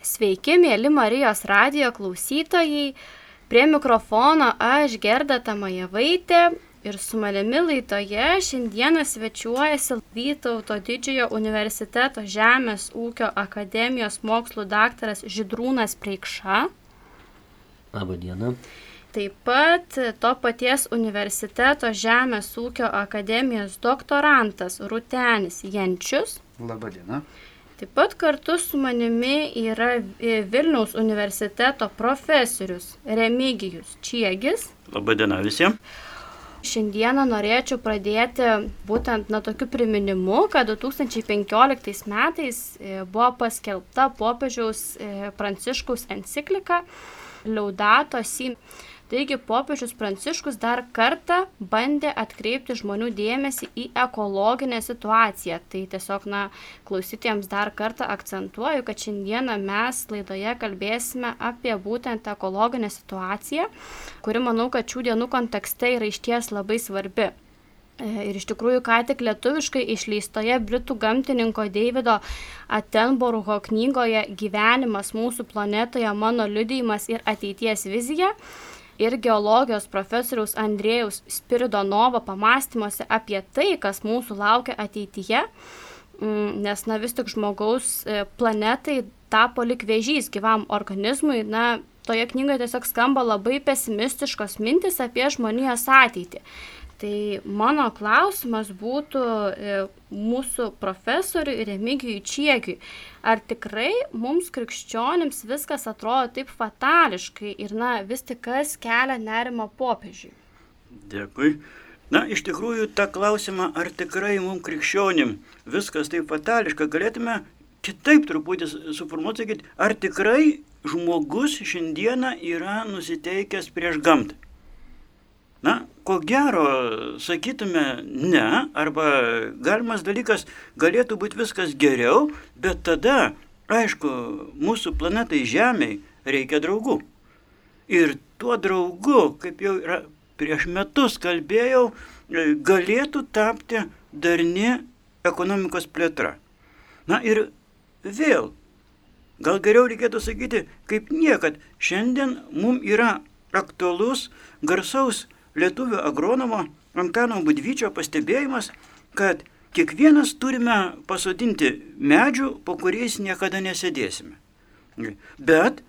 Sveiki, mėly Marijos radio klausytojai. Prie mikrofono aš Gerda Tamajevaitė ir su manimi laidoje šiandieną svečiuojasi Vytauto didžiojo universiteto Žemės ūkio akademijos mokslų daktaras Židrūnas Preikša. Labą dieną. Taip pat to paties universiteto Žemės ūkio akademijos doktorantas Rutenis Jenčius. Labą dieną. Taip pat kartu su manimi yra Vilniaus universiteto profesorius Remigijus Čiegis. Labadiena visiems. Šiandieną norėčiau pradėti būtent nuo tokiu priminimu, kad 2015 metais e, buvo paskelbta popiežiaus e, Pranciškaus enciklika Laudato Si. Taigi popiežius Pranciškus dar kartą bandė atkreipti žmonių dėmesį į ekologinę situaciją. Tai tiesiog, na, klausytėjams dar kartą akcentuoju, kad šiandieną mes laidoje kalbėsime apie būtent ekologinę situaciją, kuri, manau, kad šių dienų kontekste yra išties labai svarbi. E, ir iš tikrųjų, ką tik lietuviškai išleistoje Britų gamtininko Davido Attenborough knygoje Gyvenimas mūsų planetoje, mano liudijimas ir ateities vizija ir geologijos profesoriaus Andrėjaus Spiridonovo pamastymuose apie tai, kas mūsų laukia ateityje, mm, nes na vis tik žmogaus e, planetai tapo lik vėžys gyvam organizmui, na toje knygoje tiesiog skamba labai pesimistiškos mintis apie žmonijos ateitį. Tai mano klausimas būtų e, mūsų profesoriui Remigijui Čiekiui. Ar tikrai mums krikščionims viskas atrodo taip fatališkai ir na vis tik kas kelia nerimo popiežiui? Dėkui. Na, iš tikrųjų, tą klausimą, ar tikrai mums krikščionim viskas taip fatališka, galėtume kitaip truputį suformuoti, sakyti, ar tikrai žmogus šiandieną yra nusiteikęs prieš gamtą. Na, ko gero, sakytume ne, arba galimas dalykas galėtų būti viskas geriau, bet tada, aišku, mūsų planetai Žemėai reikia draugų. Ir tuo draugu, kaip jau yra prieš metus kalbėjau, galėtų tapti darni ekonomikos plėtra. Na ir vėl, gal geriau reikėtų sakyti, kaip niekad, šiandien mums yra aktualus garsaus lietuvių agronomo Antano Budvyčio pastebėjimas, kad kiekvienas turime pasodinti medžių, po kuriais niekada nesėdėsime. Bet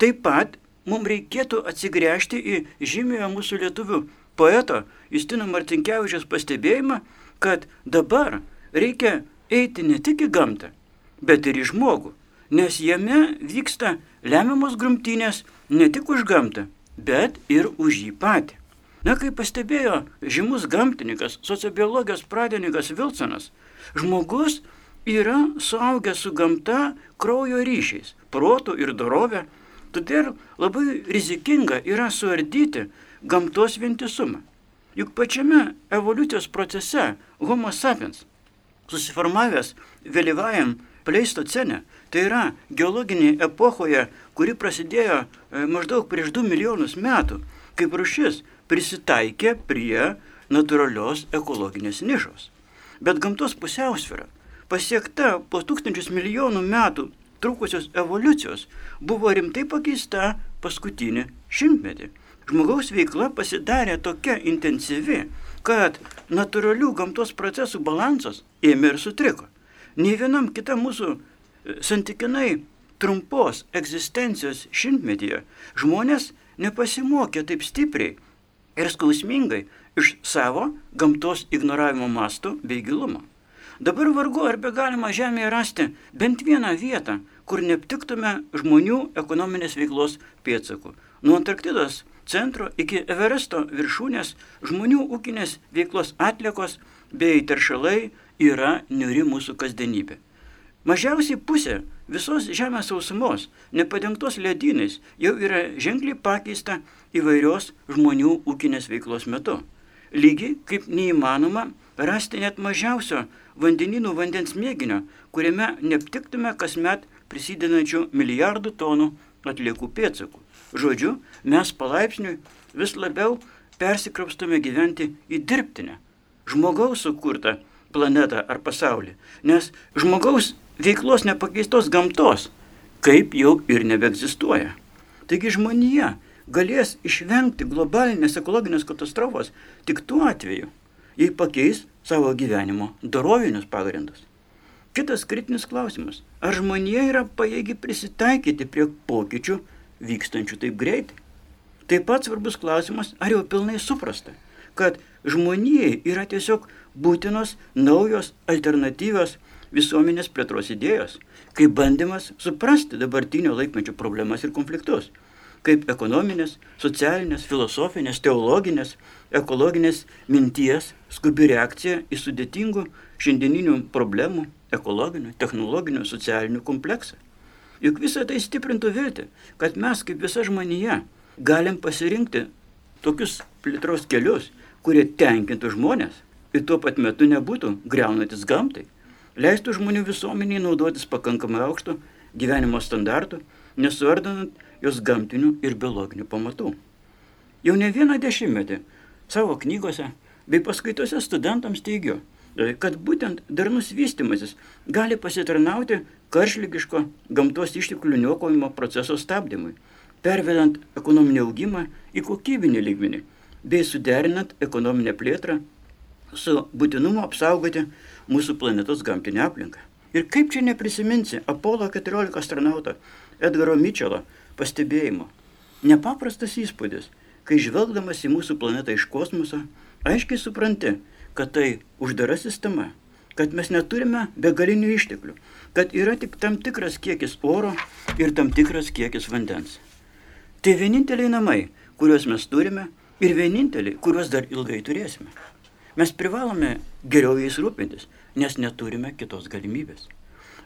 taip pat mums reikėtų atsigręžti į žymiojo mūsų lietuvių poeto Justino Martinkievičiaus pastebėjimą, kad dabar reikia eiti ne tik į gamtą, bet ir į žmogų, nes jame vyksta lemiamos grumtynės ne tik už gamtą, bet ir už jį patį. Na, kaip pastebėjo žymus gamtininkas, sociobiologijos pradininkas Vilsonas, žmogus yra suaugęs su gamta kraujo ryšiais, protų ir dorovė, todėl labai rizikinga yra suardyti gamtos vientisumą. Juk pačiame evoliucijos procese Homo sapiens, susiformavęs vėlyvajam pleistocene, tai yra geologinėje epochoje, kuri prasidėjo e, maždaug prieš 2 milijonus metų, kaip rušis prisitaikė prie natūralios ekologinės nišos. Bet gamtos pusiausvėra, pasiekta po tūkstančius milijonų metų trukusios evoliucijos, buvo rimtai pakeista paskutinį šimtmetį. Žmogaus veikla pasidarė tokia intensyvi, kad natūralių gamtos procesų balansas ėmė ir sutriko. Nei vienam kitam mūsų e, santykinai trumpos egzistencijos šimtmetyje žmonės nepasimokė taip stipriai ir skausmingai iš savo gamtos ignoravimo mastų bei gilumo. Dabar vargu ar be galima Žemėje rasti bent vieną vietą, kur neaptiktume žmonių ekonominės veiklos pėdsakų. Nuo Antarktidos centro iki Everesto viršūnės žmonių ūkinės veiklos atliekos bei teršalai yra niuri mūsų kasdienybė. Mažiausiai pusė visos Žemės sausumos, nepadengtos ledynais, jau yra ženkliai pakeista įvairios žmonių ūkinės veiklos metu. Lygiai kaip neįmanoma rasti net mažiausio vandeninų vandens mėginio, kuriame neaptiktume kasmet prisidedančių milijardų tonų atliekų pėdsakų. Žodžiu, mes palaipsniui vis labiau persikrapstume gyventi į dirbtinę, žmogaus sukurtą planetą ar pasaulį. Nes žmogaus veiklos nepakeistos gamtos kaip jau ir nebeegzistuoja. Taigi žmonija galės išvengti globalinės ekologinės katastrofos tik tuo atveju, jei pakeis savo gyvenimo dorovinius pagrindus. Kitas kritinis klausimas. Ar žmonija yra pajėgi prisitaikyti prie pokyčių vykstančių taip greitai? Taip pat svarbus klausimas, ar jau pilnai suprasta, kad žmonijai yra tiesiog būtinos naujos alternatyvios visuomenės plėtros idėjos, kaip bandymas suprasti dabartinio laikmečio problemas ir konfliktus, kaip ekonominės, socialinės, filosofinės, teologinės, ekologinės minties skubi reakcija į sudėtingų šiandieninių problemų ekologinių, technologinių, socialinių kompleksą. Juk visą tai stiprintų viltį, kad mes kaip visa žmonija galim pasirinkti tokius plėtros kelius, kurie tenkintų žmonės ir tuo pat metu nebūtų greunantis gamtai, leistų žmonių visuomeniai naudotis pakankamai aukštų gyvenimo standartų, nesuardant jos gamtinių ir biologinių pamatų. Jau ne vieną dešimtmetį savo knygose bei paskaitose studentams teigiu, E, kad būtent darnus vystimasis gali pasitarnauti karšlygiško gamtos išteklių niokojimo proceso stabdymui, pervedant ekonominį augimą į kokybinį lygmenį, bei suderinant ekonominę plėtrą su būtinumu apsaugoti mūsų planetos gamtinę aplinką. Ir kaip čia neprisiminsi Apollo 14 astronauto Edgaro Mitchelo pastebėjimo. Nepaprastas įspūdis, kai žvelgdamas į mūsų planetą iš kosmoso, aiškiai supranti, kad tai uždara sistema, kad mes neturime begalinių išteklių, kad yra tik tam tikras kiekis oro ir tam tikras kiekis vandens. Tai vieninteliai namai, kuriuos mes turime ir vieninteliai, kuriuos dar ilgai turėsime. Mes privalome geriau jais rūpintis, nes neturime kitos galimybės.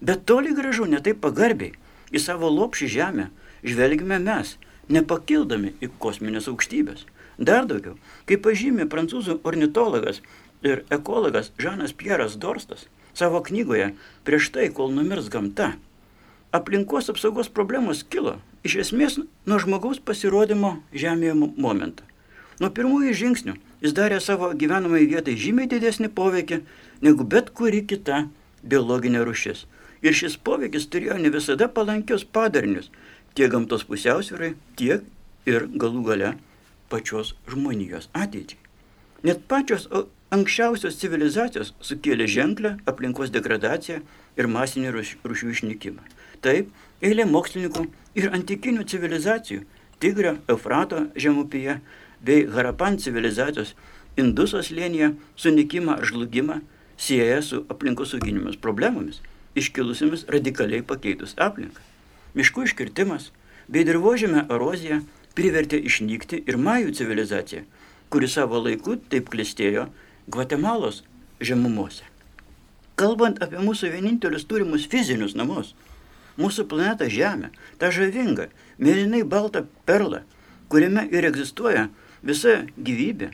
Bet toli gražu netaip pagarbiai į savo lopšį žemę žvelgime mes, nepakildami į kosminės aukštybės. Dar daugiau, kaip pažymė prancūzų ornitologas ir ekologas Žanas Pieras Dorstas savo knygoje Prieš tai, kol numirs gamta, aplinkos apsaugos problemos kilo iš esmės nuo žmogaus pasirodymo Žemėje momentą. Nuo pirmųjų žingsnių jis darė savo gyvenamai vietai žymiai didesnį poveikį negu bet kuri kita biologinė rušis. Ir šis poveikis turėjo ne visada palankius padarinius tiek gamtos pusiausvyrai, tiek ir galų gale pačios žmonijos ateičiai. Net pačios Anksčiausios civilizacijos sukėlė ženklę aplinkos degradaciją ir masinį rūšių išnykimą. Taip, eilė mokslininkų ir antikinių civilizacijų - Tigrio, Eufrato žemupyje bei Harapan civilizacijos Indusos lėnyje sunikimą ar žlugimą sieja su aplinkosauginėmis problemomis, iškilusiamis radikaliai pakeitus aplinką. Miškų iškirtimas bei dirbožėme erozija privertė išnykti ir Majų civilizaciją, kuri savo laiku taip klestėjo Gvatemalos žemumose. Kalbant apie mūsų vienintelius turimus fizinius namus, mūsų planetą Žemę, tą žavingą, mėlynai baltą perlą, kuriame ir egzistuoja visa gyvybė.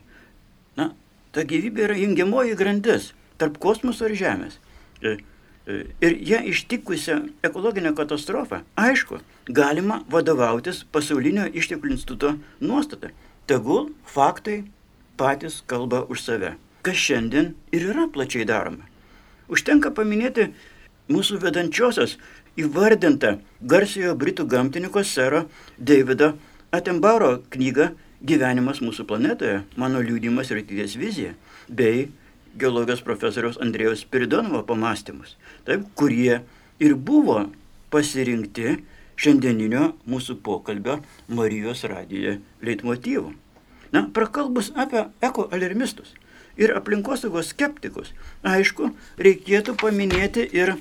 Na, ta gyvybė yra jungiamoji grandis tarp kosmoso ir Žemės. E, e, ir ją ištikusią ekologinę katastrofą, aišku, galima vadovautis pasaulinio išteklių instituto nuostata. Tegul faktai patys kalba už save kas šiandien ir yra plačiai daroma. Užtenka paminėti mūsų vedančiosios įvardintą garsiojo britų gamtininko sero Davido Atembaro knygą Gyvenimas mūsų planetoje, mano liūdimas ir ateities vizija, bei geologijos profesoriaus Andrėjos Spiridonovo pamastymus, taip, kurie ir buvo pasirinkti šiandieninio mūsų pokalbio Marijos radijoje leitmotyvų. Na, prakalbus apie ekoalarmistus, ir aplinkosaugos skeptikus. Aišku, reikėtų paminėti ir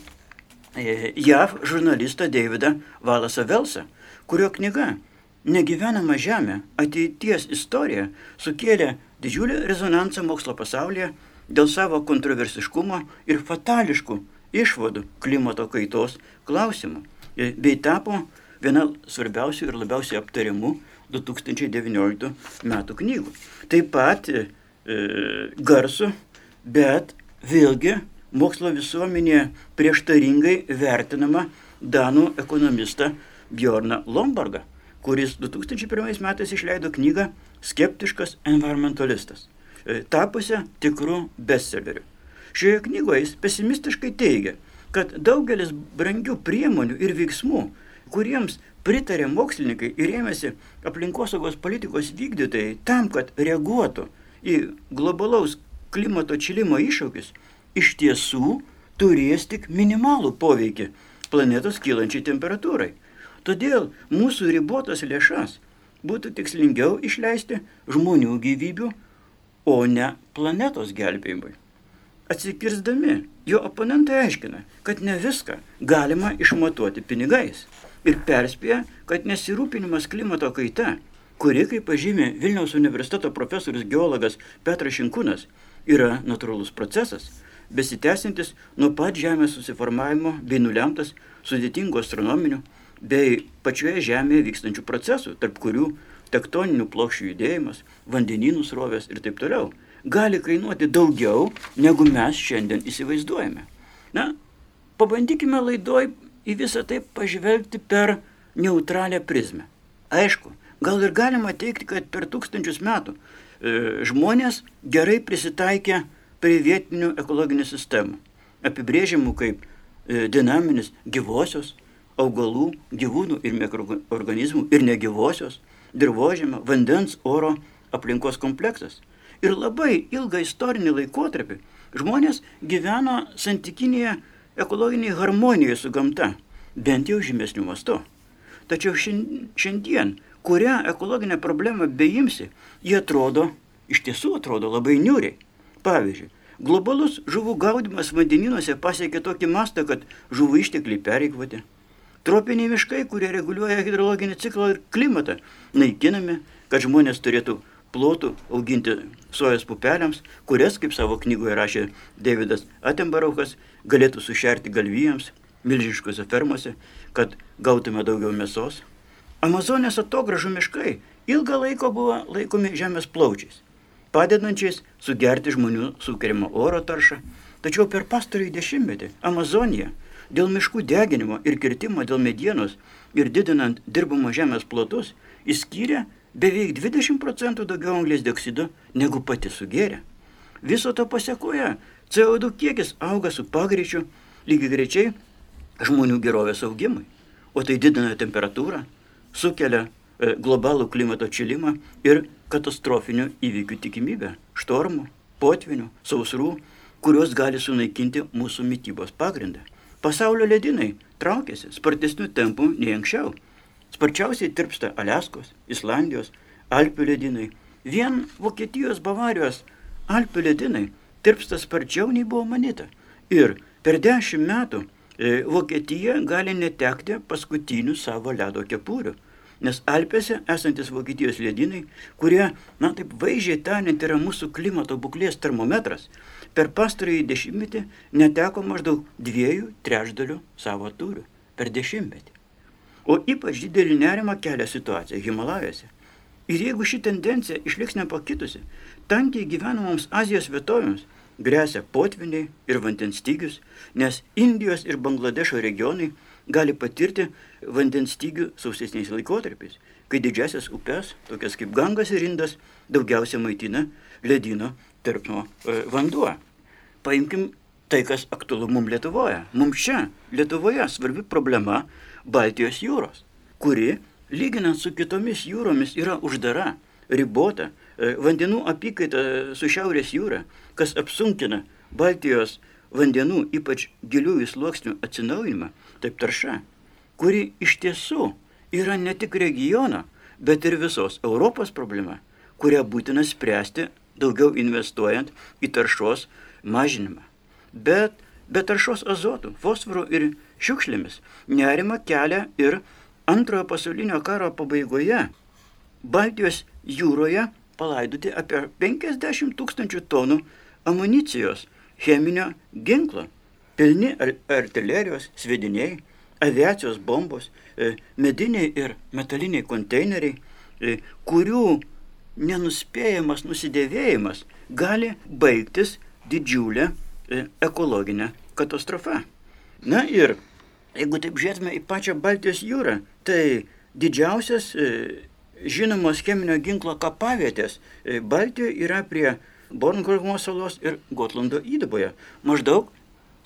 e, JAV žurnalistą Davidą Valasą Velsą, kurio knyga Negyvenama žemė - ateities istorija sukėlė didžiulį rezonansą mokslo pasaulyje dėl savo kontroversiškumo ir fatališkų išvadų klimato kaitos klausimų, e, bei tapo viena svarbiausių ir labiausiai aptariamų 2019 metų knygų. Taip pat e, e, garsų, bet vėlgi mokslo visuomenėje prieštaringai vertinama Danų ekonomistą Bjorną Lombargą, kuris 2001 metais išleido knygą Skeptiškas environmentalistas, e, tapusią tikrų bestsellerių. Šioje knygoje jis pesimistiškai teigia, kad daugelis brangių priemonių ir veiksmų, kuriems pritarė mokslininkai ir ėmėsi aplinkosaugos politikos vykdytojai tam, kad reaguotų į globalaus klimato čilimo iššūkius, iš tiesų turės tik minimalų poveikį planetos kylančiai temperatūrai. Todėl mūsų ribotas lėšas būtų tikslingiau išleisti žmonių gyvybių, o ne planetos gelbėjimui. Atsikirzdami, jo oponentai aiškina, kad ne viską galima išmatuoti pinigais ir perspėja, kad nesirūpinimas klimato kaita, kuri, kaip pažymė Vilniaus universiteto profesorius geologas Petras Šinkūnas, yra natūralus procesas, besitęsintis nuo pat Žemės susiformavimo bei nulemtas sudėtingų astronominių bei pačioje Žemėje vykstančių procesų, tarp kurių tektoninių plokščių judėjimas, vandenynų srovės ir taip toliau, gali kainuoti daugiau, negu mes šiandien įsivaizduojame. Na, pabandykime laidoj į visą tai pažvelgti per neutralią prizmę. Aišku, gal ir galima teikti, kad per tūkstančius metų e, žmonės gerai prisitaikė prie vietinių ekologinių sistemų, apibrėžiamų kaip e, dinaminis gyvosios, augalų, gyvūnų ir mikroorganizmų ir negyvosios, dirbožėmio, vandens, oro, aplinkos kompleksas. Ir labai ilgą istorinį laikotarpį žmonės gyveno santykinėje ekologiniai harmonijoje su gamta, bent jau žymesnių mastu. Tačiau šiandien, kurią ekologinę problemą beimsi, jie atrodo, iš tiesų atrodo labai niūriai. Pavyzdžiui, globalus žuvų gaudimas vandeninuose pasiekė tokį mastą, kad žuvų ištekliai pereikvoti. Tropiniai miškai, kurie reguliuoja hidrologinį ciklą ir klimatą, naikinami, kad žmonės turėtų plotų auginti sojas pupeliams, kurias, kaip savo knygoje rašė Davidas Atembaraukas, galėtų sušerti galvijams milžiniškose fermose, kad gautume daugiau mėsos. Amazonės atogražų miškai ilgą laiką buvo laikomi žemės plaučiais padedančiais sugerti žmonių sukeriamą oro taršą. Tačiau per pastarąjį dešimtmetį Amazonija dėl miškų deginimo ir kirtimo dėl medienos ir didinant dirbamo žemės plotus įskyrė beveik 20 procentų daugiau anglės dioksido negu pati sugėrė. Viso to pasiekoje CO2 kiekis auga su pagreičiu lygiai grečiai žmonių gerovės augimui, o tai didina temperatūrą, sukelia e, globalų klimato čilimą ir katastrofinių įvykių tikimybę - štormų, potvinių, sausrų, kurios gali sunaikinti mūsų mytybos pagrindą. Pasaulio ledynai traukiasi spartesnių tempų nei anksčiau. Sparčiausiai tirpsta Aliaskos, Islandijos, Alpių ledynai. Vien Vokietijos Bavarijos Alpių ledynai tirpsta sparčiau nei buvo manyta. Ir per dešimt metų e, Vokietija gali netekti paskutinių savo ledo kepurių nes Alpėse esantis Vokietijos ledynai, kurie, na taip vaizdžiai tariant, yra mūsų klimato būklės termometras, per pastarąjį dešimtmetį neteko maždaug dviejų trečdalių savo turių per dešimtmetį. O ypač didelį nerimą kelia situacija Himalajose. Ir jeigu ši tendencija išliks nepakitusi, tankiai gyvenamoms Azijos vietovėms grėsia potviniai ir vandens stygius, nes Indijos ir Bangladešo regionai gali patirti vandens stygių sausesniais laikotarpiais, kai didžiasias upes, tokias kaip Gangas ir Indas, daugiausia maitina ledino tarpno e, vanduo. Paimkim tai, kas aktualu mums Lietuvoje. Mums čia, Lietuvoje, svarbi problema Baltijos jūros, kuri, lyginant su kitomis jūromis, yra uždara, ribota, e, vandenų apykaita su Šiaurės jūra, kas apsunkina Baltijos vandenų, ypač giliųjų sluoksnių atsinaujinimą, taip tarša, kuri iš tiesų yra ne tik regiono, bet ir visos Europos problema, kurią būtina spręsti daugiau investuojant į taršos mažinimą. Bet be taršos azotų, fosforų ir šiukšlėmis nerima kelia ir antrojo pasaulinio karo pabaigoje Baltijos jūroje palaidoti apie 50 tūkstančių tonų amunicijos cheminio ginklo, pilni artilerijos svediniai, aviacijos bombos, e, mediniai ir metaliniai konteineriai, e, kurių nenuspėjamas nusidėvėjimas gali baigtis didžiulę e, ekologinę katastrofą. Na ir jeigu taip žiūrėtume į pačią Baltijos jūrą, tai didžiausias žinomos cheminio ginklo kapavietės Baltijoje yra prie Bornholmo salos ir Gotlando įdaboje, maždaug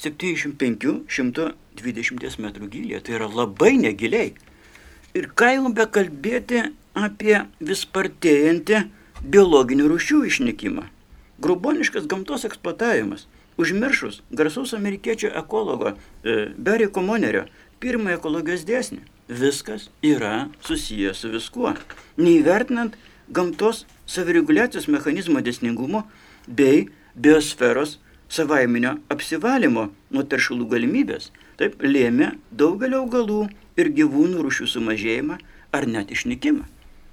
75-120 metrų gylyje. Tai yra labai negiliai. Ir ką jau bekalbėti apie vis spartėjantį biologinių rūšių išnykimą. Gruboniškas gamtos eksploatavimas. Užmiršus garsaus amerikiečių ekologo e, Berry Komonerio pirmąją ekologijos dėsnį. Viskas yra susijęs su viskuo. Neįvertinant gamtos savireguliacijos mechanizmo dėsningumo bei biosferos savaiminio apsivalymo nuo teršalų galimybės, taip lėmė daugelio augalų ir gyvūnų rūšių sumažėjimą ar net išnykimą,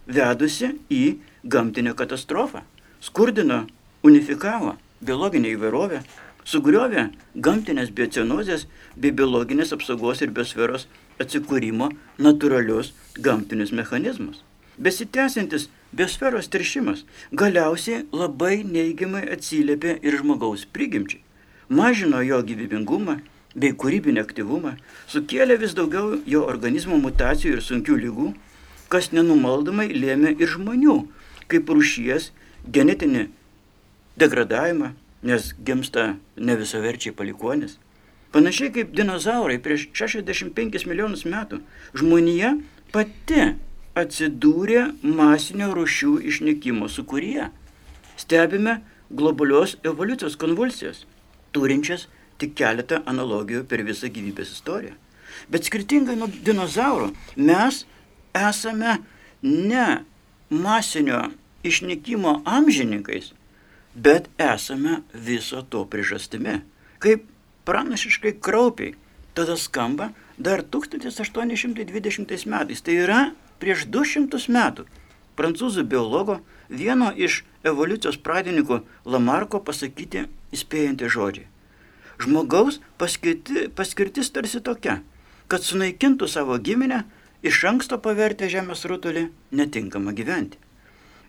vedusi į gamtinę katastrofą, skurdino, unifikavo biologinę įvairovę, sugriovė gamtinės biocenozės bei biologinės apsaugos ir biosferos atsikūrimo natūralius gamtinius mechanizmus. Besitęsiantis biosferos teršimas galiausiai labai neigiamai atsiliepė ir žmogaus prigimčiai. Mažino jo gyvybingumą bei kūrybinį aktyvumą, sukėlė vis daugiau jo organizmo mutacijų ir sunkių lygų, kas nenumaldomai lėmė ir žmonių, kaip rūšies genetinį degradavimą, nes gimsta ne visaverčiai palikonis. Panašiai kaip dinozaurai prieš 65 milijonus metų, žmonija pati atsidūrė masinio rušių išnykimo sukūryje. Stebime globalios evoliucijos konvulsijas, turinčias tik keletą analogijų per visą gyvybės istoriją. Bet skirtingai nuo dinozaurų, mes esame ne masinio išnykimo amžininkais, bet esame viso to priežastimi. Kaip pranašiškai kraupiai tada skamba dar 1820 metais. Tai yra prieš 200 metų prancūzų biologo, vieno iš evoliucijos pradininkų Lamarko pasakyti įspėjantį žodžiai. Žmogaus paskirti, paskirtis tarsi tokia, kad sunaikintų savo giminę, iš anksto pavertė žemės rutulį netinkamą gyventi.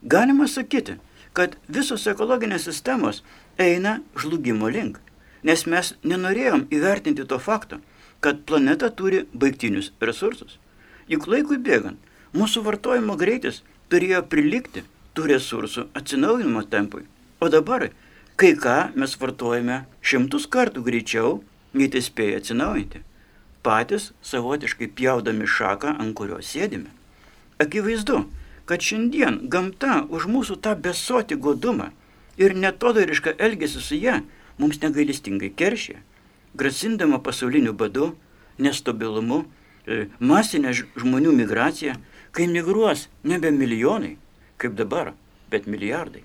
Galima sakyti, kad visos ekologinės sistemos eina žlugimo link, nes mes nenorėjom įvertinti to fakto, kad planeta turi baigtinius resursus. Juk laikui bėgant, Mūsų vartojimo greitis turėjo prilikti tų resursų atsinaujinimo tempui. O dabar kai ką mes vartojame šimtus kartų greičiau, nei tai spėja atsinaujinti. Patys savotiškai pjaudami šaką, ant kurios sėdime. Akivaizdu, kad šiandien gamta už mūsų tą besotį godumą ir netodarišką elgesį su ją mums negailestingai keršė, grasindama pasauliniu badu, nestabilumu, e, masinę žmonių migraciją kai migruos nebe milijonai, kaip dabar, bet milijardai.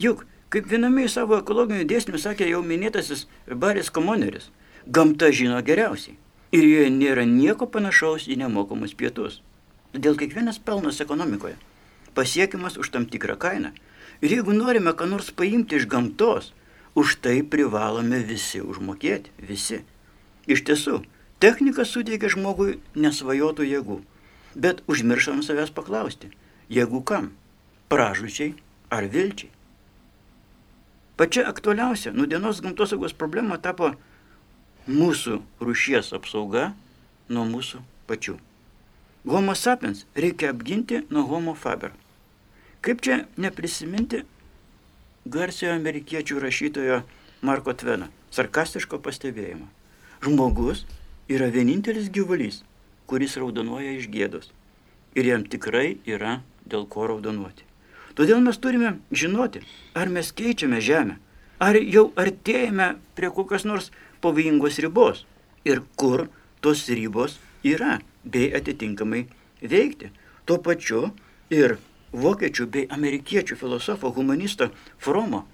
Juk, kaip viename iš savo ekologinių dėsnių sakė jau minėtasis Baris Komoneris, gamta žino geriausiai ir joje nėra nieko panašaus į nemokamus pietus. Todėl kiekvienas pelnas ekonomikoje pasiekiamas už tam tikrą kainą. Ir jeigu norime ką nors paimti iš gamtos, už tai privalome visi užmokėti, visi. Iš tiesų, technika suteikia žmogui nesvajotų jėgų, bet užmiršom savęs paklausti, jeigu kam - pražučiai ar vilčiai. Pačia aktualiausia nudienos gamtosaugos problema tapo mūsų rušies apsauga nuo mūsų pačių. Homo sapiens reikia apginti nuo homo faber. Kaip čia neprisiminti garsiojo amerikiečių rašytojo Marko Tveno sarkastiško pastebėjimo. Žmogus yra vienintelis gyvulys, kuris raudonuoja iš gėdos. Ir jam tikrai yra dėl ko raudonuoti. Todėl mes turime žinoti, ar mes keičiame žemę, ar jau artėjame prie kokios nors pavojingos ribos ir kur tos ribos yra, bei atitinkamai veikti. Tuo pačiu ir vokiečių bei amerikiečių filosofo humanisto Fromo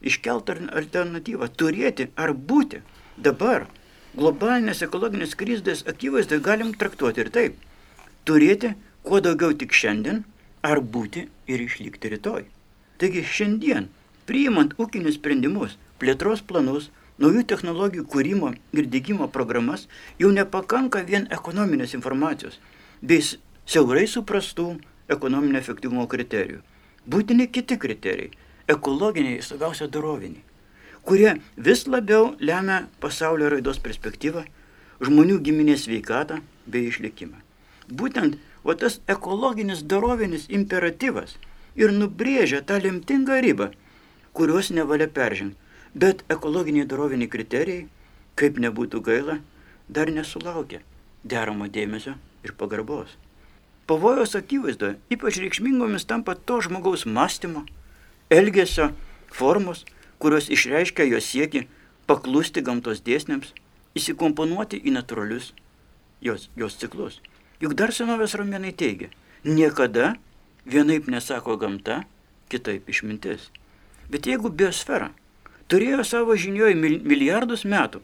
iškeltą alternatyvą turėti ar būti dabar globalinės ekologinės krizės akivaizdoje galim traktuoti ir taip. Turėti kuo daugiau tik šiandien, ar būti ir išlikti rytoj. Taigi šiandien, priimant ūkinius sprendimus, plėtros planus, naujų technologijų kūrimo ir dėgymo programas, jau nepakanka vien ekonominės informacijos, bei siaurai suprastų ekonominio efektyvumo kriterijų. Būtini kiti kriterijai - ekologiniai, svarbiausia, doroviniai kurie vis labiau lemia pasaulio raidos perspektyvą, žmonių giminės veikatą bei išlikimą. Būtent o tas ekologinis darovinis imperatyvas ir nubrėžia tą lemtingą ribą, kurios nevalia peržengti. Bet ekologiniai daroviniai kriterijai, kaip nebūtų gaila, dar nesulaukia deramo dėmesio ir pagarbos. pavojaus akivaizdoje ypač reikšmingomis tampa to žmogaus mąstymo, elgesio formos, kurios išreiškia jo sieki paklusti gamtos dėsniams, įsikomponuoti į natūralius jos, jos ciklus. Juk dar senovės romėnai teigia, niekada vienaip nesako gamta, kitaip išmintis. Bet jeigu biosfera turėjo savo žinioje milijardus metų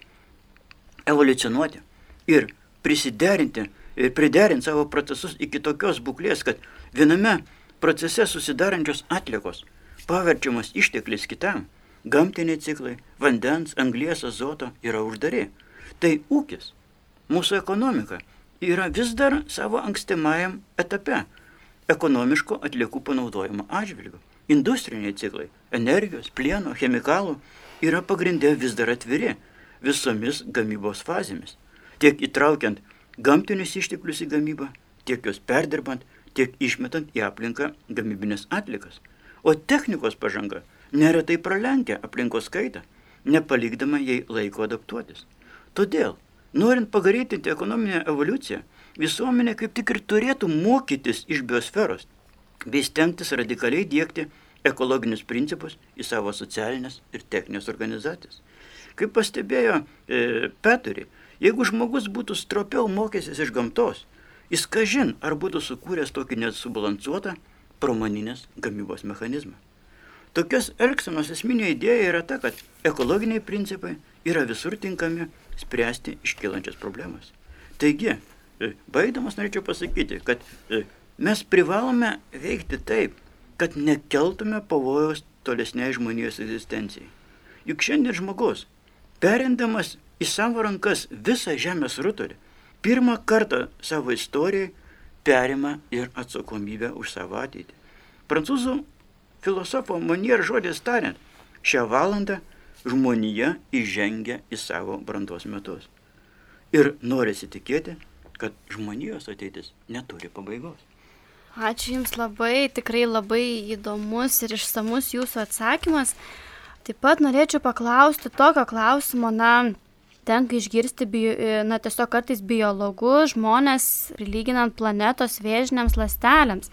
evoliucionuoti ir prisiderinti ir priderinti savo procesus iki tokios būklės, kad viename procese susidarančios atlikos paverčiamas išteklis kitam, gamtiniai ciklai, vandens, anglies, azoto yra uždari. Tai ūkis, mūsų ekonomika yra vis dar savo ankstyvajam etape ekonomiško atliekų panaudojimo atžvilgiu. Industriniai ciklai - energijos, plieno, chemikalų - yra pagrindė vis dar atviri visomis gamybos fazėmis. Tiek įtraukiant gamtinius išteklius į gamybą, tiek juos perdirbant, tiek išmetant į aplinką gamybinės atlikas. O technikos pažanga neretai pralenkia aplinkos kaitą, nepalikdama jai laiko adaptuotis. Todėl, norint pagreitinti ekonominę evoliuciją, visuomenė kaip tik ir turėtų mokytis iš biosferos bei stengtis radikaliai dėkti ekologinius principus į savo socialinės ir techninės organizacijas. Kaip pastebėjo e, Peturi, jeigu žmogus būtų stropiau mokęsis iš gamtos, jis kažin ar būtų sukūręs tokį nesubalansuotą pramoninės gamybos mechanizmą. Tokios elgsenos esminė idėja yra ta, kad ekologiniai principai yra visur tinkami spręsti iškylančias problemas. Taigi, e, baigdamas norėčiau pasakyti, kad e, mes privalome veikti taip, kad nekeltume pavojaus tolesniai žmonijos egzistencijai. Juk šiandien žmogus, perindamas į savo rankas visą žemės rutulį, pirmą kartą savo istorijai perima ir atsakomybę už savo ateitį. Prancūzų filosofo Monier žodis tariant, šią valandą žmonija įžengia į savo brandos metus. Ir norisi tikėti, kad žmonijos ateitis neturi pabaigos. Ačiū Jums labai, tikrai labai įdomus ir išsamus Jūsų atsakymas. Taip pat norėčiau paklausti tokio klausimo, na, tenka išgirsti, bio, na, tiesiog kartais biologus žmonės prilyginant planetos vėžiniams lastelėms,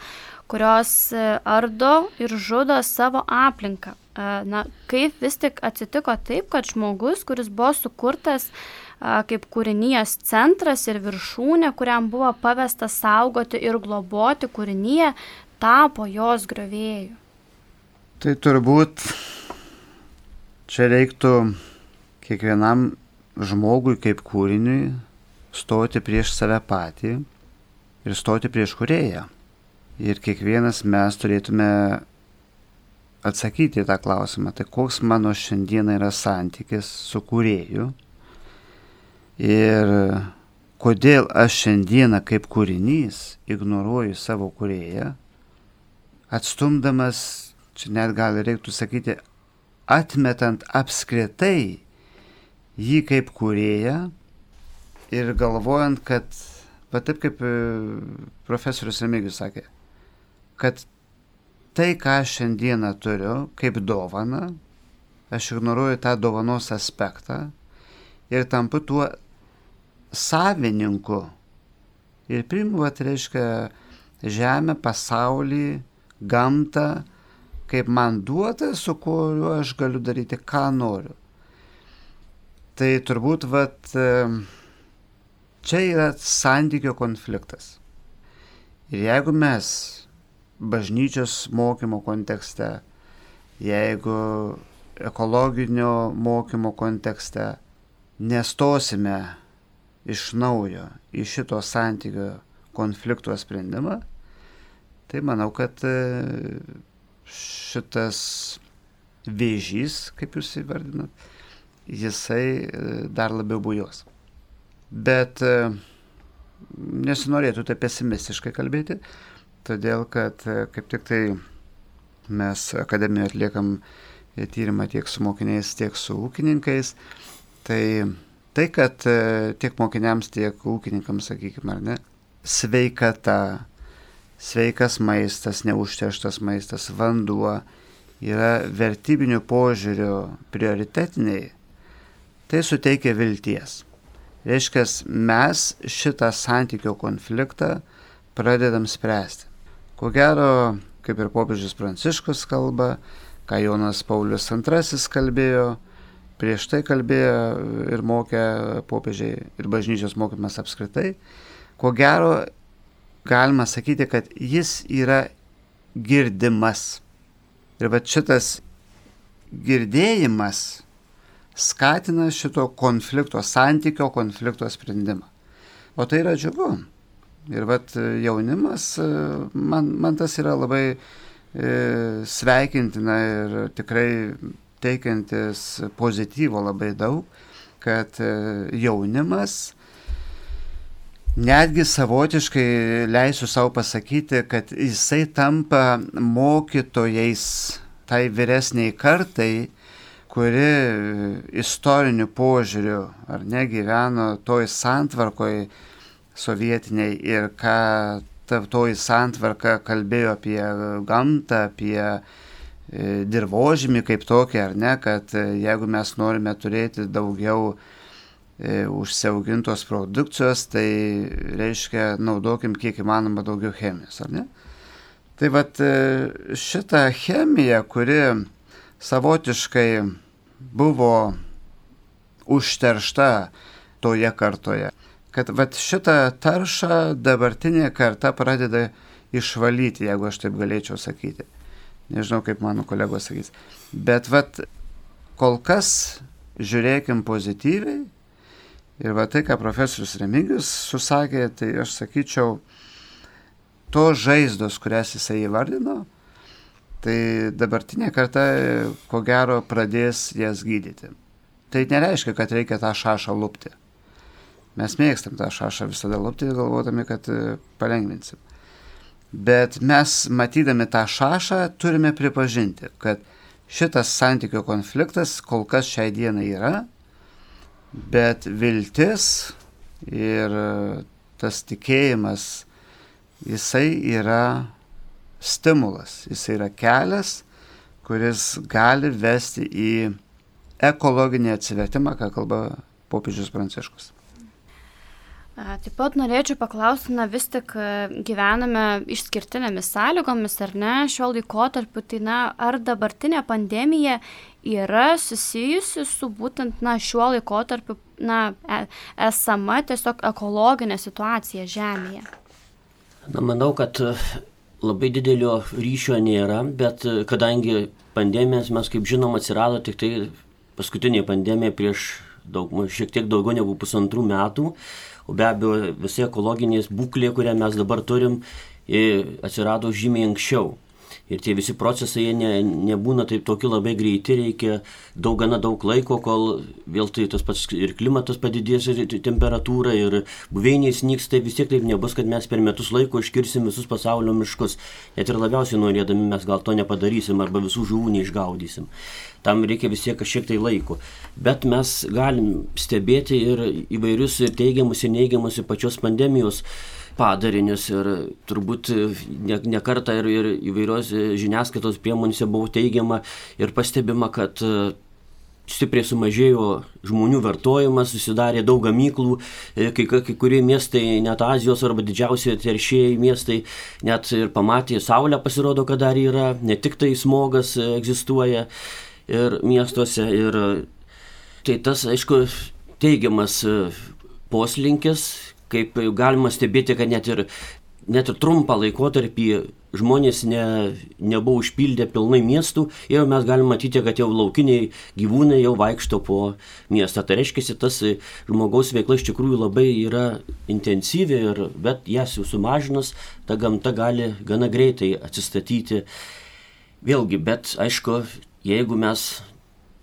kurios e, ardo ir žudo savo aplinką. E, na, kaip vis tik atsitiko taip, kad žmogus, kuris buvo sukurtas kaip kūrinijos centras ir viršūnė, kuriam buvo pavesta saugoti ir globoti kūrinyje, tapo jos griovėjų. Tai turbūt čia reiktų kiekvienam žmogui kaip kūriniui stoti prieš save patį ir stoti prieš kurėją. Ir kiekvienas mes turėtume atsakyti į tą klausimą, tai koks mano šiandieną yra santykis su kūrėju Ir kodėl aš šiandieną kaip kūrinys ignoruoju savo kūrėją, atstumdamas, čia net gal reiktų sakyti, atmetant apskritai jį kaip kūrėją ir galvojant, kad, va taip kaip e, profesorius Remigijus sakė, kad tai, ką aš šiandieną turiu kaip dovana, aš ignoruoju tą dovanos aspektą ir tampu tuo savininku ir priimu, tai reiškia, žemę, pasaulį, gamtą, kaip man duota, su kuriuo aš galiu daryti, ką noriu. Tai turbūt, vat, čia yra santykio konfliktas. Ir jeigu mes bažnyčios mokymo kontekste, jeigu ekologinio mokymo kontekste nestosime iš naujo į šito santykio konflikto sprendimą, tai manau, kad e, šitas vėžys, kaip jūs įvardinat, jisai e, dar labiau bujos. Bet e, nesinorėtų tai pesimistiškai kalbėti, todėl kad kaip tik tai mes akademijoje atliekam tyrimą tiek su mokiniais, tiek su ūkininkais, tai tai, kad e, tiek mokiniams, tiek ūkininkams, sakykime, ar ne, sveikata, sveikas maistas, neužterštas maistas, vanduo yra vertybinių požiūrių prioritetiniai, tai suteikia vilties. Reiškia, mes šitą santykio konfliktą pradedam spręsti. Ko gero, kaip ir popiežius Pranciškus kalba, ką Jonas Paulius II kalbėjo, prieš tai kalbėjo ir mokė popiežiai ir bažnyčios mokymas apskritai, ko gero galima sakyti, kad jis yra girdimas. Ir va šitas girdėjimas skatina šito konflikto, santykio konflikto sprendimą. O tai yra džiugu. Ir vat jaunimas, man, man tas yra labai e, sveikintina ir tikrai teikiantis pozityvo labai daug, kad e, jaunimas netgi savotiškai leisiu savo pasakyti, kad jisai tampa mokytojais tai vyresniai kartai, kuri istoriniu požiūriu ar negyveno toj santvarkoj sovietiniai ir ką toji santvarka kalbėjo apie gamtą, apie dirbožymį kaip tokį, ar ne, kad e, jeigu mes norime turėti daugiau e, užsiaugintos produkcijos, tai reiškia naudokim kiek įmanoma daugiau chemijos, ar ne? Tai vad šitą chemiją, kuri savotiškai buvo užteršta toje kartoje, kad vat šitą taršą dabartinė karta pradeda išvalyti, jeigu aš taip galėčiau sakyti. Nežinau, kaip mano kolegos sakys. Bet vat, kol kas žiūrėkim pozityviai. Ir va tai, ką profesorius Remigius susakė, tai aš sakyčiau, to žaizdos, kurias jisai įvardino, tai dabartinė karta, ko gero, pradės jas gydyti. Tai nereiškia, kad reikia tą šašą lūpti. Mes mėgstam tą šašą visada lūpti, galvodami, kad palengvinsim. Bet mes matydami tą šašą turime pripažinti, kad šitas santykių konfliktas kol kas šiai dienai yra, bet viltis ir tas tikėjimas, jisai yra stimulas, jisai yra kelias, kuris gali vesti į ekologinį atsivertimą, ką kalba popiežius Pranciškus. Taip pat norėčiau paklausti, na vis tik e, gyvename išskirtinėmis sąlygomis, ar ne, šiuo laikotarpiu, tai na, ar dabartinė pandemija yra susijusi su būtent, na, šiuo laikotarpiu, na, e, esama tiesiog ekologinė situacija Žemėje? Na, manau, kad e, labai didelio ryšio nėra, bet kadangi pandemijas mes, kaip žinom, atsirado tik tai paskutinė pandemija prieš daug, šiek tiek daugiau negu pusantrų metų, O be abejo, visa ekologinės būklė, kurią mes dabar turim, atsirado žymiai anksčiau. Ir tie visi procesai jie ne, nebūna taip tokie labai greiti, reikia daug gana daug laiko, kol vėl tai tas pats ir klimatas padidės, ir temperatūra, ir buveinės nyks, tai vis tiek taip nebus, kad mes per metus laiko iškirsim visus pasaulio miškus. Net ir labiausiai norėdami mes gal to nepadarysim arba visų žuvų neišgaudysim tam reikia vis tiek kažkiek tai laiko. Bet mes galim stebėti ir įvairius ir teigiamus ir neigiamus ir pačios pandemijos padarinius ir turbūt ne, ne kartą ir, ir įvairios žiniasklaidos priemonėse buvo teigiama ir pastebima, kad e, stipriai sumažėjo žmonių vartojimas, susidarė daug gamyklų, e, kai, kai kurie miestai, net Azijos arba didžiausi teršėjai miestai, net ir pamatė Saulę pasirodo, kad dar yra, ne tik tai smogas e, egzistuoja ir miestuose. Ir tai tas, aišku, teigiamas e, poslinkis, kaip galima stebėti, kad net ir, net ir trumpą laikotarpį žmonės ne, nebuvo užpildę pilnai miestų ir mes galime matyti, kad jau laukiniai gyvūnai jau vaikšto po miestą. Tai reiškia, tas žmogaus veikla iš tikrųjų labai yra intensyvi, ir, bet jas jau sumažinus, ta gamta gali gana greitai atsistatyti. Vėlgi, bet aišku, jeigu mes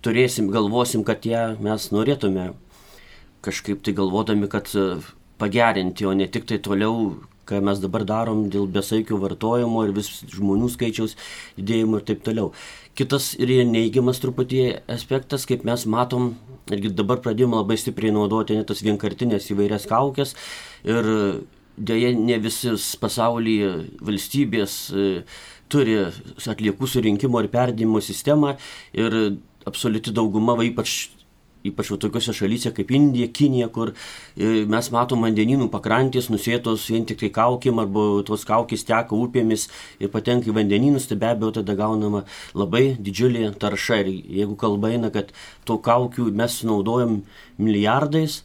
turėsim, galvosim, kad ją mes norėtume kažkaip tai galvodami, kad pagerinti, o ne tik tai toliau, ką mes dabar darom dėl besaikio vartojimo ir vis žmonių skaičiaus didėjimo ir taip toliau. Kitas ir neigiamas truputį aspektas, kaip mes matom, irgi dabar pradėjome labai stipriai naudoti net tas vienkartinės įvairias kaukės ir dėja ne visis pasaulyje valstybės e, turi atliekų surinkimo ir perdimo sistemą ir absoliuti dauguma, va, ypač ypač tokiuose šalyse kaip Indija, Kinija, kur e, mes matom vandeninų pakrantės nusėtos vien tik tai kaukim arba tos kaukės teka upėmis ir patenka į vandeninus, tai be abejo tada gaunama labai didžiulė tarša. Ir jeigu kalba eina, kad tų kaukių mes naudojam milijardais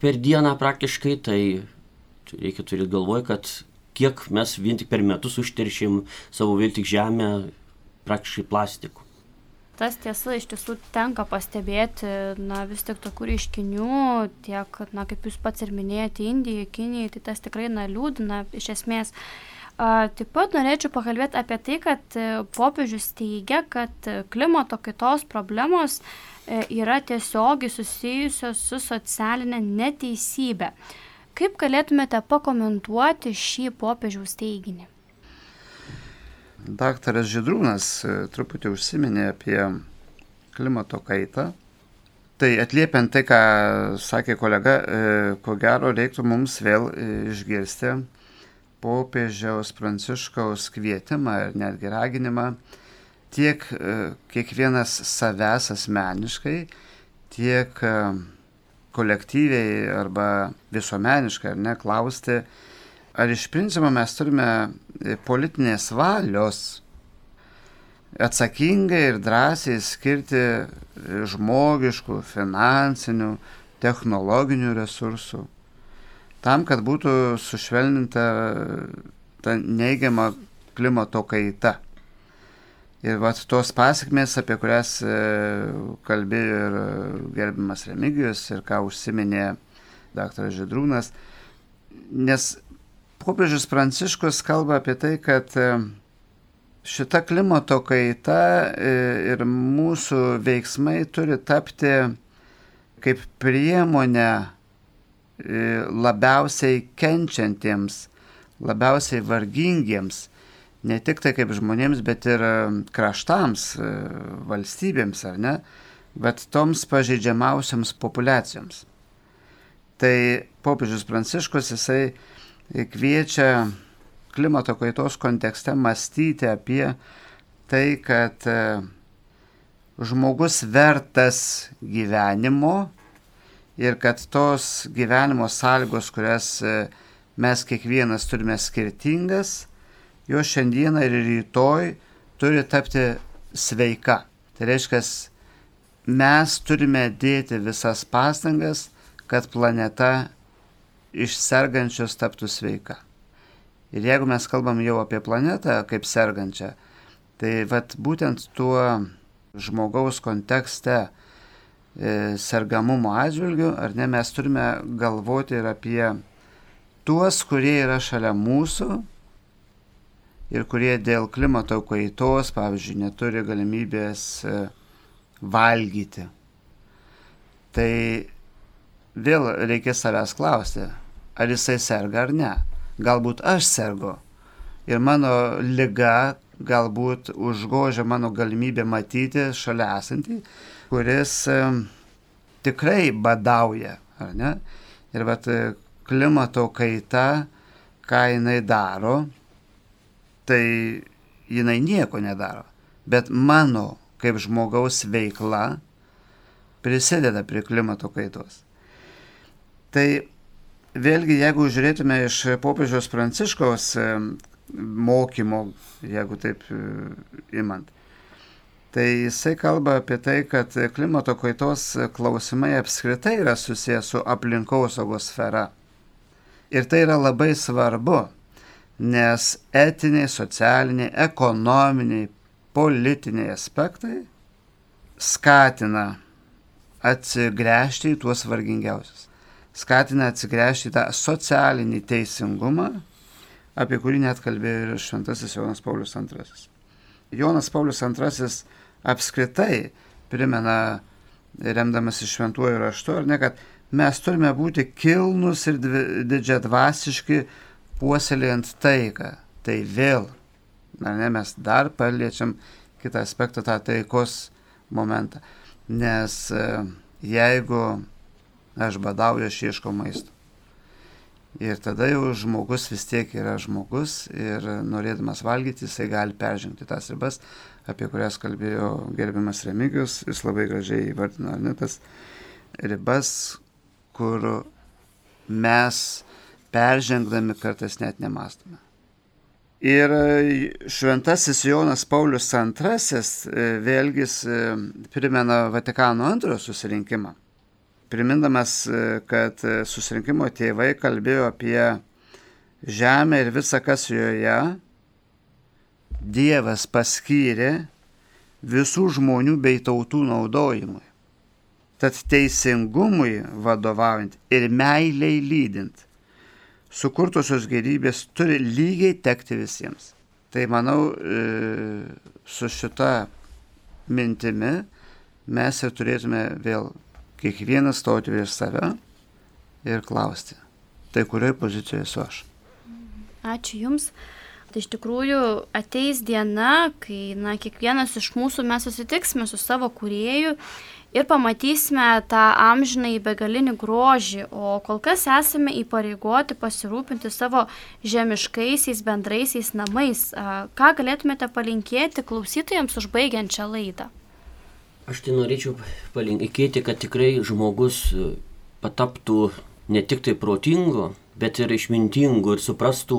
per dieną praktiškai, tai reikia turėti galvoj, kad kiek mes vien tik per metus užteršėm savo vėl tik žemę praktiškai plastiku tas tiesa iš tiesų tenka pastebėti na vis tik tokių reiškinių tiek na kaip jūs pats ir minėjote indijoj kinijoj tai tas tikrai na liūdina iš esmės. A, taip pat norėčiau pakalbėti apie tai kad e, popiežius teigia kad klimato kaitos problemos e, yra tiesiogiai susijusios su socialine neteisybe. Kaip galėtumėte pakomentuoti šį popiežiaus teiginį Daktaras Židrūnas e, truputį užsiminė apie klimato kaitą. Tai atliepiant tai, ką sakė kolega, e, ko gero reiktų mums vėl e, išgirsti popiežiaus pranciškaus kvietimą ir netgi raginimą tiek kiekvienas savęs asmeniškai, tiek kolektyviai arba visuomeniškai, ar ne, klausti, ar iš principo mes turime e, politinės valios atsakingai ir drąsiai skirti e, žmogiškų, finansinių, technologinių resursų, tam, kad būtų sušvelninta ta neigiama klimato kaita. Ir vat tos pasiekmės, apie kurias e, kalbėjo ir gerbimas Remigijus ir ką užsiminė dr. Židrūnas, nes popiežius Pranciškus kalba apie tai, kad e, šita klimato kaita e, ir mūsų veiksmai turi tapti kaip priemonė e, labiausiai kenčiantiems, labiausiai vargingiems, ne tik tai kaip žmonėms, bet ir kraštams, valstybėms, ar ne, bet toms pažeidžiamiausiams populiacijoms. Tai popiežius Pranciškus jisai kviečia klimato kaitos kontekste mąstyti apie tai, kad e, žmogus vertas gyvenimo ir kad tos gyvenimo sąlygos, kurias e, mes kiekvienas turime skirtingas, jos šiandieną ir rytoj turi tapti sveika. Tai reiškia, mes turime dėti visas pastangas, kad planeta iš sergančios taptų sveika. Ir jeigu mes kalbam jau apie planetą kaip sergančią, tai vat būtent tuo žmogaus kontekste e, sergamumo atžvilgiu, ar ne, mes turime galvoti ir apie tuos, kurie yra šalia mūsų ir kurie dėl klimato kaitos, pavyzdžiui, neturi galimybės e, valgyti. Tai vėl reikia savęs klausti, ar jisai serga ar ne. Galbūt aš sergu ir mano lyga galbūt užgožia mano galimybę matyti šalia esantį, kuris e, tikrai badauja, ar ne? Ir vat e, klimato kaita, ką jinai daro, tai jinai nieko nedaro. Bet mano kaip žmogaus veikla prisideda prie klimato kaitos. Tai vėlgi, jeigu žiūrėtume iš popiežiaus pranciškaus e, mokymo, jeigu taip e, imant, tai jisai kalba apie tai, kad klimato kaitos klausimai apskritai yra susijęs su aplinkosaugos sfera. Ir tai yra labai svarbu, nes etiniai, socialiniai, ekonominiai, politiniai aspektai skatina atsigręžti į tuos vargingiausius skatina atsigręžti tą socialinį teisingumą, apie kurį net kalbėjo ir Šventasis Jonas Paulius II. Jonas Paulius II apskritai primena, remdamas iš šventuoju raštu, ar ne, kad mes turime būti kilnus ir didžiadvasiški puoselėjant taiką. Tai vėl, ar ne, mes dar paliečiam kitą aspektą, tą taikos momentą. Nes e, jeigu aš badauju, aš ieškau maisto. Ir tada jau žmogus vis tiek yra žmogus ir norėdamas valgyti, jisai gali peržengti tas ribas, apie kurias kalbėjo gerbiamas Remigijus, jis labai gražiai įvardino, ar ne tas ribas, kur mes peržengdami kartais net nemastome. Ir šventasis Jonas Paulius II e, vėlgi e, primena Vatikano antrojo susirinkimą. Primindamas, e, kad susirinkimo tėvai kalbėjo apie žemę ir visą, kas joje, Dievas paskyrė visų žmonių bei tautų naudojimui. Tad teisingumui vadovaujant ir meiliai lydint, sukurtusios gerybės turi lygiai tekti visiems. Tai manau, e, su šita mintimi mes ir turėtume vėl kiekvienas stoti prieš save ir klausti, tai kurioje pozicijoje esu aš. Ačiū Jums. Tai iš tikrųjų ateis diena, kai na, kiekvienas iš mūsų mes susitiksime su savo kuriejų ir pamatysime tą amžinai begalinį grožį, o kol kas esame įpareigoti pasirūpinti savo žemiškaisiais bendraisiais namais. Ką galėtumėte palinkėti klausytojams užbaigiant šią laidą? Aš tai norėčiau palinkėti, kad tikrai žmogus pataptų ne tik tai protingu, bet ir išmintingu ir suprastų,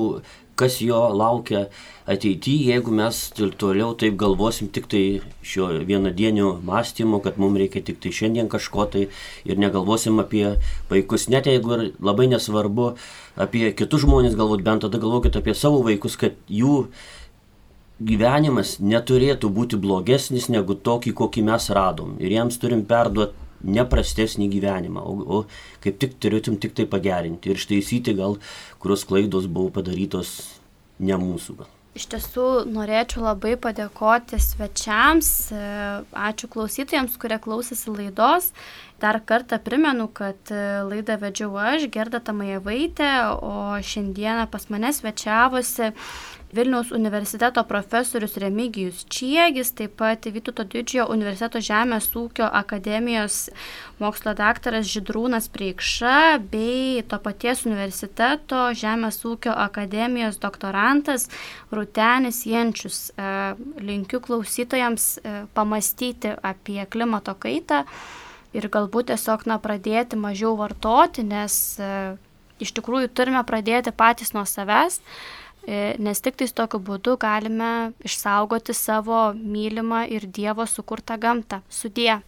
kas jo laukia ateityje, jeigu mes toliau taip galvosim tik tai šio vienadienio mąstymo, kad mums reikia tik tai šiandien kažko tai ir negalvosim apie vaikus, net jeigu ir labai nesvarbu apie kitus žmonės galvot, bent tada galvokit apie savo vaikus, kad jų gyvenimas neturėtų būti blogesnis negu tokį, kokį mes radom. Ir jiems turim perduoti neprastesnį gyvenimą, o, o kaip tik turėtum tik tai pagerinti ir ištaisyti gal, kurios klaidos buvo padarytos ne mūsų. Gal. Iš tiesų norėčiau labai padėkoti svečiams, e, ačiū klausytojams, kurie klausėsi laidos. Dar kartą primenu, kad e, laidą vedžiau aš, Gerda Tamajevaitė, o šiandieną pas mane svečiavosi Vilniaus universiteto profesorius Remigijus Čiegis, taip pat Vytuto didžiojo universiteto Žemės ūkio akademijos mokslo daktaras Židrūnas Preikša bei to paties universiteto Žemės ūkio akademijos doktorantas Rutenis Jenčius. E, linkiu klausytojams e, pamastyti apie klimato kaitą ir galbūt tiesiog na, pradėti mažiau vartoti, nes e, iš tikrųjų turime pradėti patys nuo savęs. E, nes tik tais tokiu būdu galime išsaugoti savo mylimą ir Dievo sukurtą gamtą. Sudie.